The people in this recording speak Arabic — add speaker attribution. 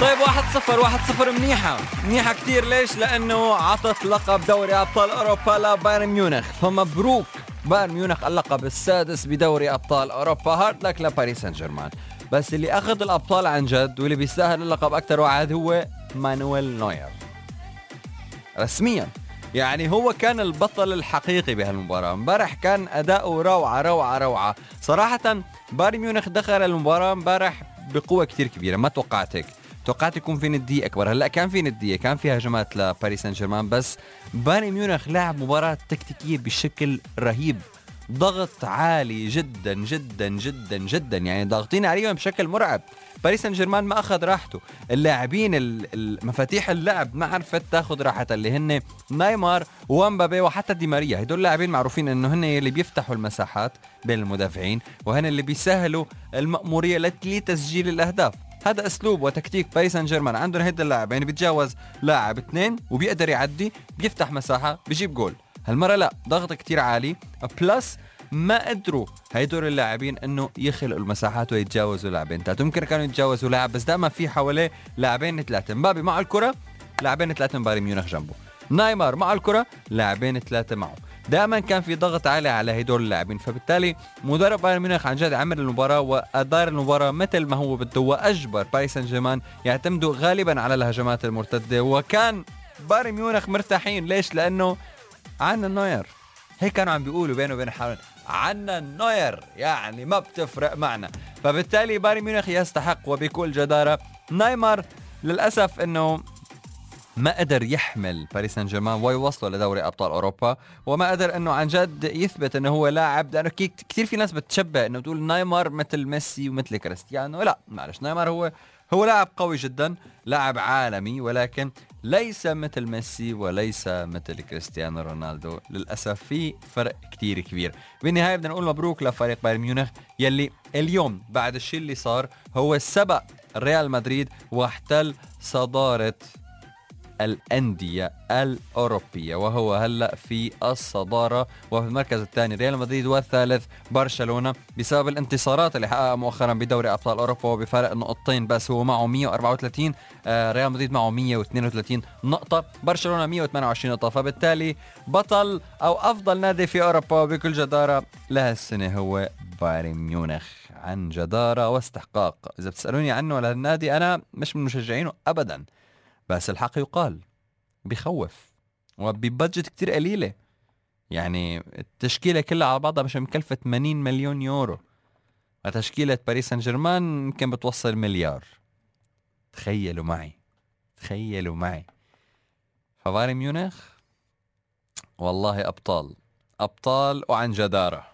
Speaker 1: طيب واحد صفر واحد صفر منيحة. منيحة كتير. ليش؟ لأنه عطت لقب دوري أبطال أوروبا لبايرن ميونخ. فمبروك بايرن ميونخ اللقب السادس بدوري أبطال أوروبا hard luck لباريس سان جيرمان بس اللي أخذ الأبطال عن جد واللي بيستاهل اللقب أكثر واحد هو مانويل نوير. رسميا. يعني هو كان البطل الحقيقي بهالمباراة. امبارح كان أداؤه روعة روعة روعة. صراحة بايرن ميونخ دخل المباراة امبارح بقوة كتير كبيرة ما توقعت هيك توقعت يكون في ندية أكبر. هلأ كان في ندية كان في هجمات لباريس سان جيرمان بس بايرن ميونخ لعب مباراة تكتيكية بشكل رهيب. ضغط عالي جدا جدا جدا جدا. يعني ضاغطين عليهم بشكل مرعب. باريس سان جيرمان ما أخذ راحته. اللاعبين مفاتيح اللعب ما عرفت تاخذ راحتها اللي هن نايمار وامبابي وحتى دي ماريا. هدول اللاعبين معروفين إنه هن اللي بيفتحوا المساحات بين المدافعين وهن اللي بيسهلوا المأمورية لتسجيل الأهداف. هذا أسلوب وتكتيك باريس سان جيرمان عندهم هيدا اللاعب يعني بيتجاوز لاعب اثنين وبيقدر يعدي بيفتح مساحة بيجيب جول. هالمرة لا ضغط كتير عالي. plus ما قدروا هيدول اللاعبين إنه يخلقوا المساحات ويتجاوزوا لاعبين. ثلاثة ممكن كانوا يتجاوزوا لاعب بس دائما في حواليه لاعبين ثلاثة. مبابي مع الكرة لاعبين ثلاثة من بايرن ميونخ جنبه. نايمار مع الكرة لاعبين ثلاثة معه. دائما كان في ضغط عالي على هدول اللاعبين. فبالتالي مدرب بايرن ميونخ عن جد عمل المباراة وادار المباراة مثل ما هو بده وأجبر باريس سان جيرمان يعتمدوا غالبا على الهجمات المرتدة. وكان بايرن ميونخ مرتاحين. ليش؟ لأنه عنا نوير. هيك كانوا عم بيقولوا بينه وبين حالهم. عنا نوير يعني ما بتفرق معنا. فبالتالي بايرن ميونخ يستحق وبكل جدارة نايمار للأسف أنه ما قدر يحمل باريس سان جيرمان ويوصله لدوري أبطال أوروبا وما قدر إنه عن جد يثبت إنه هو لاعب لأنه كثير في ناس بتشبه إنه تقول نايمار مثل ميسي ومثل كريستيانو. لا معلش نايمار هو هو لاعب قوي جدا لاعب عالمي ولكن ليس مثل ميسي وليس مثل كريستيانو رونالدو. للأسف في فرق كتير كبير. بالنهاية بدنا نقول مبروك لفريق بايرن ميونخ يلي اليوم بعد الشيء اللي صار هو سبق ريال مدريد واحتل صدارة الأندية الأوروبية. وهو هلأ في الصدارة وفي المركز الثاني. ريال مدريد والثالث برشلونة بسبب الانتصارات اللي حققها مؤخرا بدوري أبطال أوروبا وبفارق نقطتين. بس هو معه 134 آه، ريال مدريد معه 132 نقطة برشلونة 128 نقطة. فبالتالي بطل أو أفضل نادي في أوروبا وبكل جدارة لهالسنة هو بايرن ميونخ. عن جدارة واستحقاق. إذا بتسألوني عنه للنادي أنا مش من مشجعينه أبداً. بس الحق يقال بخوف وببادجت كتير قليلة. يعني التشكيلة كلها على بعضها مش مكلفة 80 مليون يورو. وتشكيلة باريس سان جيرمان يمكن بتوصل مليار. تخيلوا معي تخيلوا معي. فبايرن ميونخ؟ والله أبطال أبطال وعن جدارة.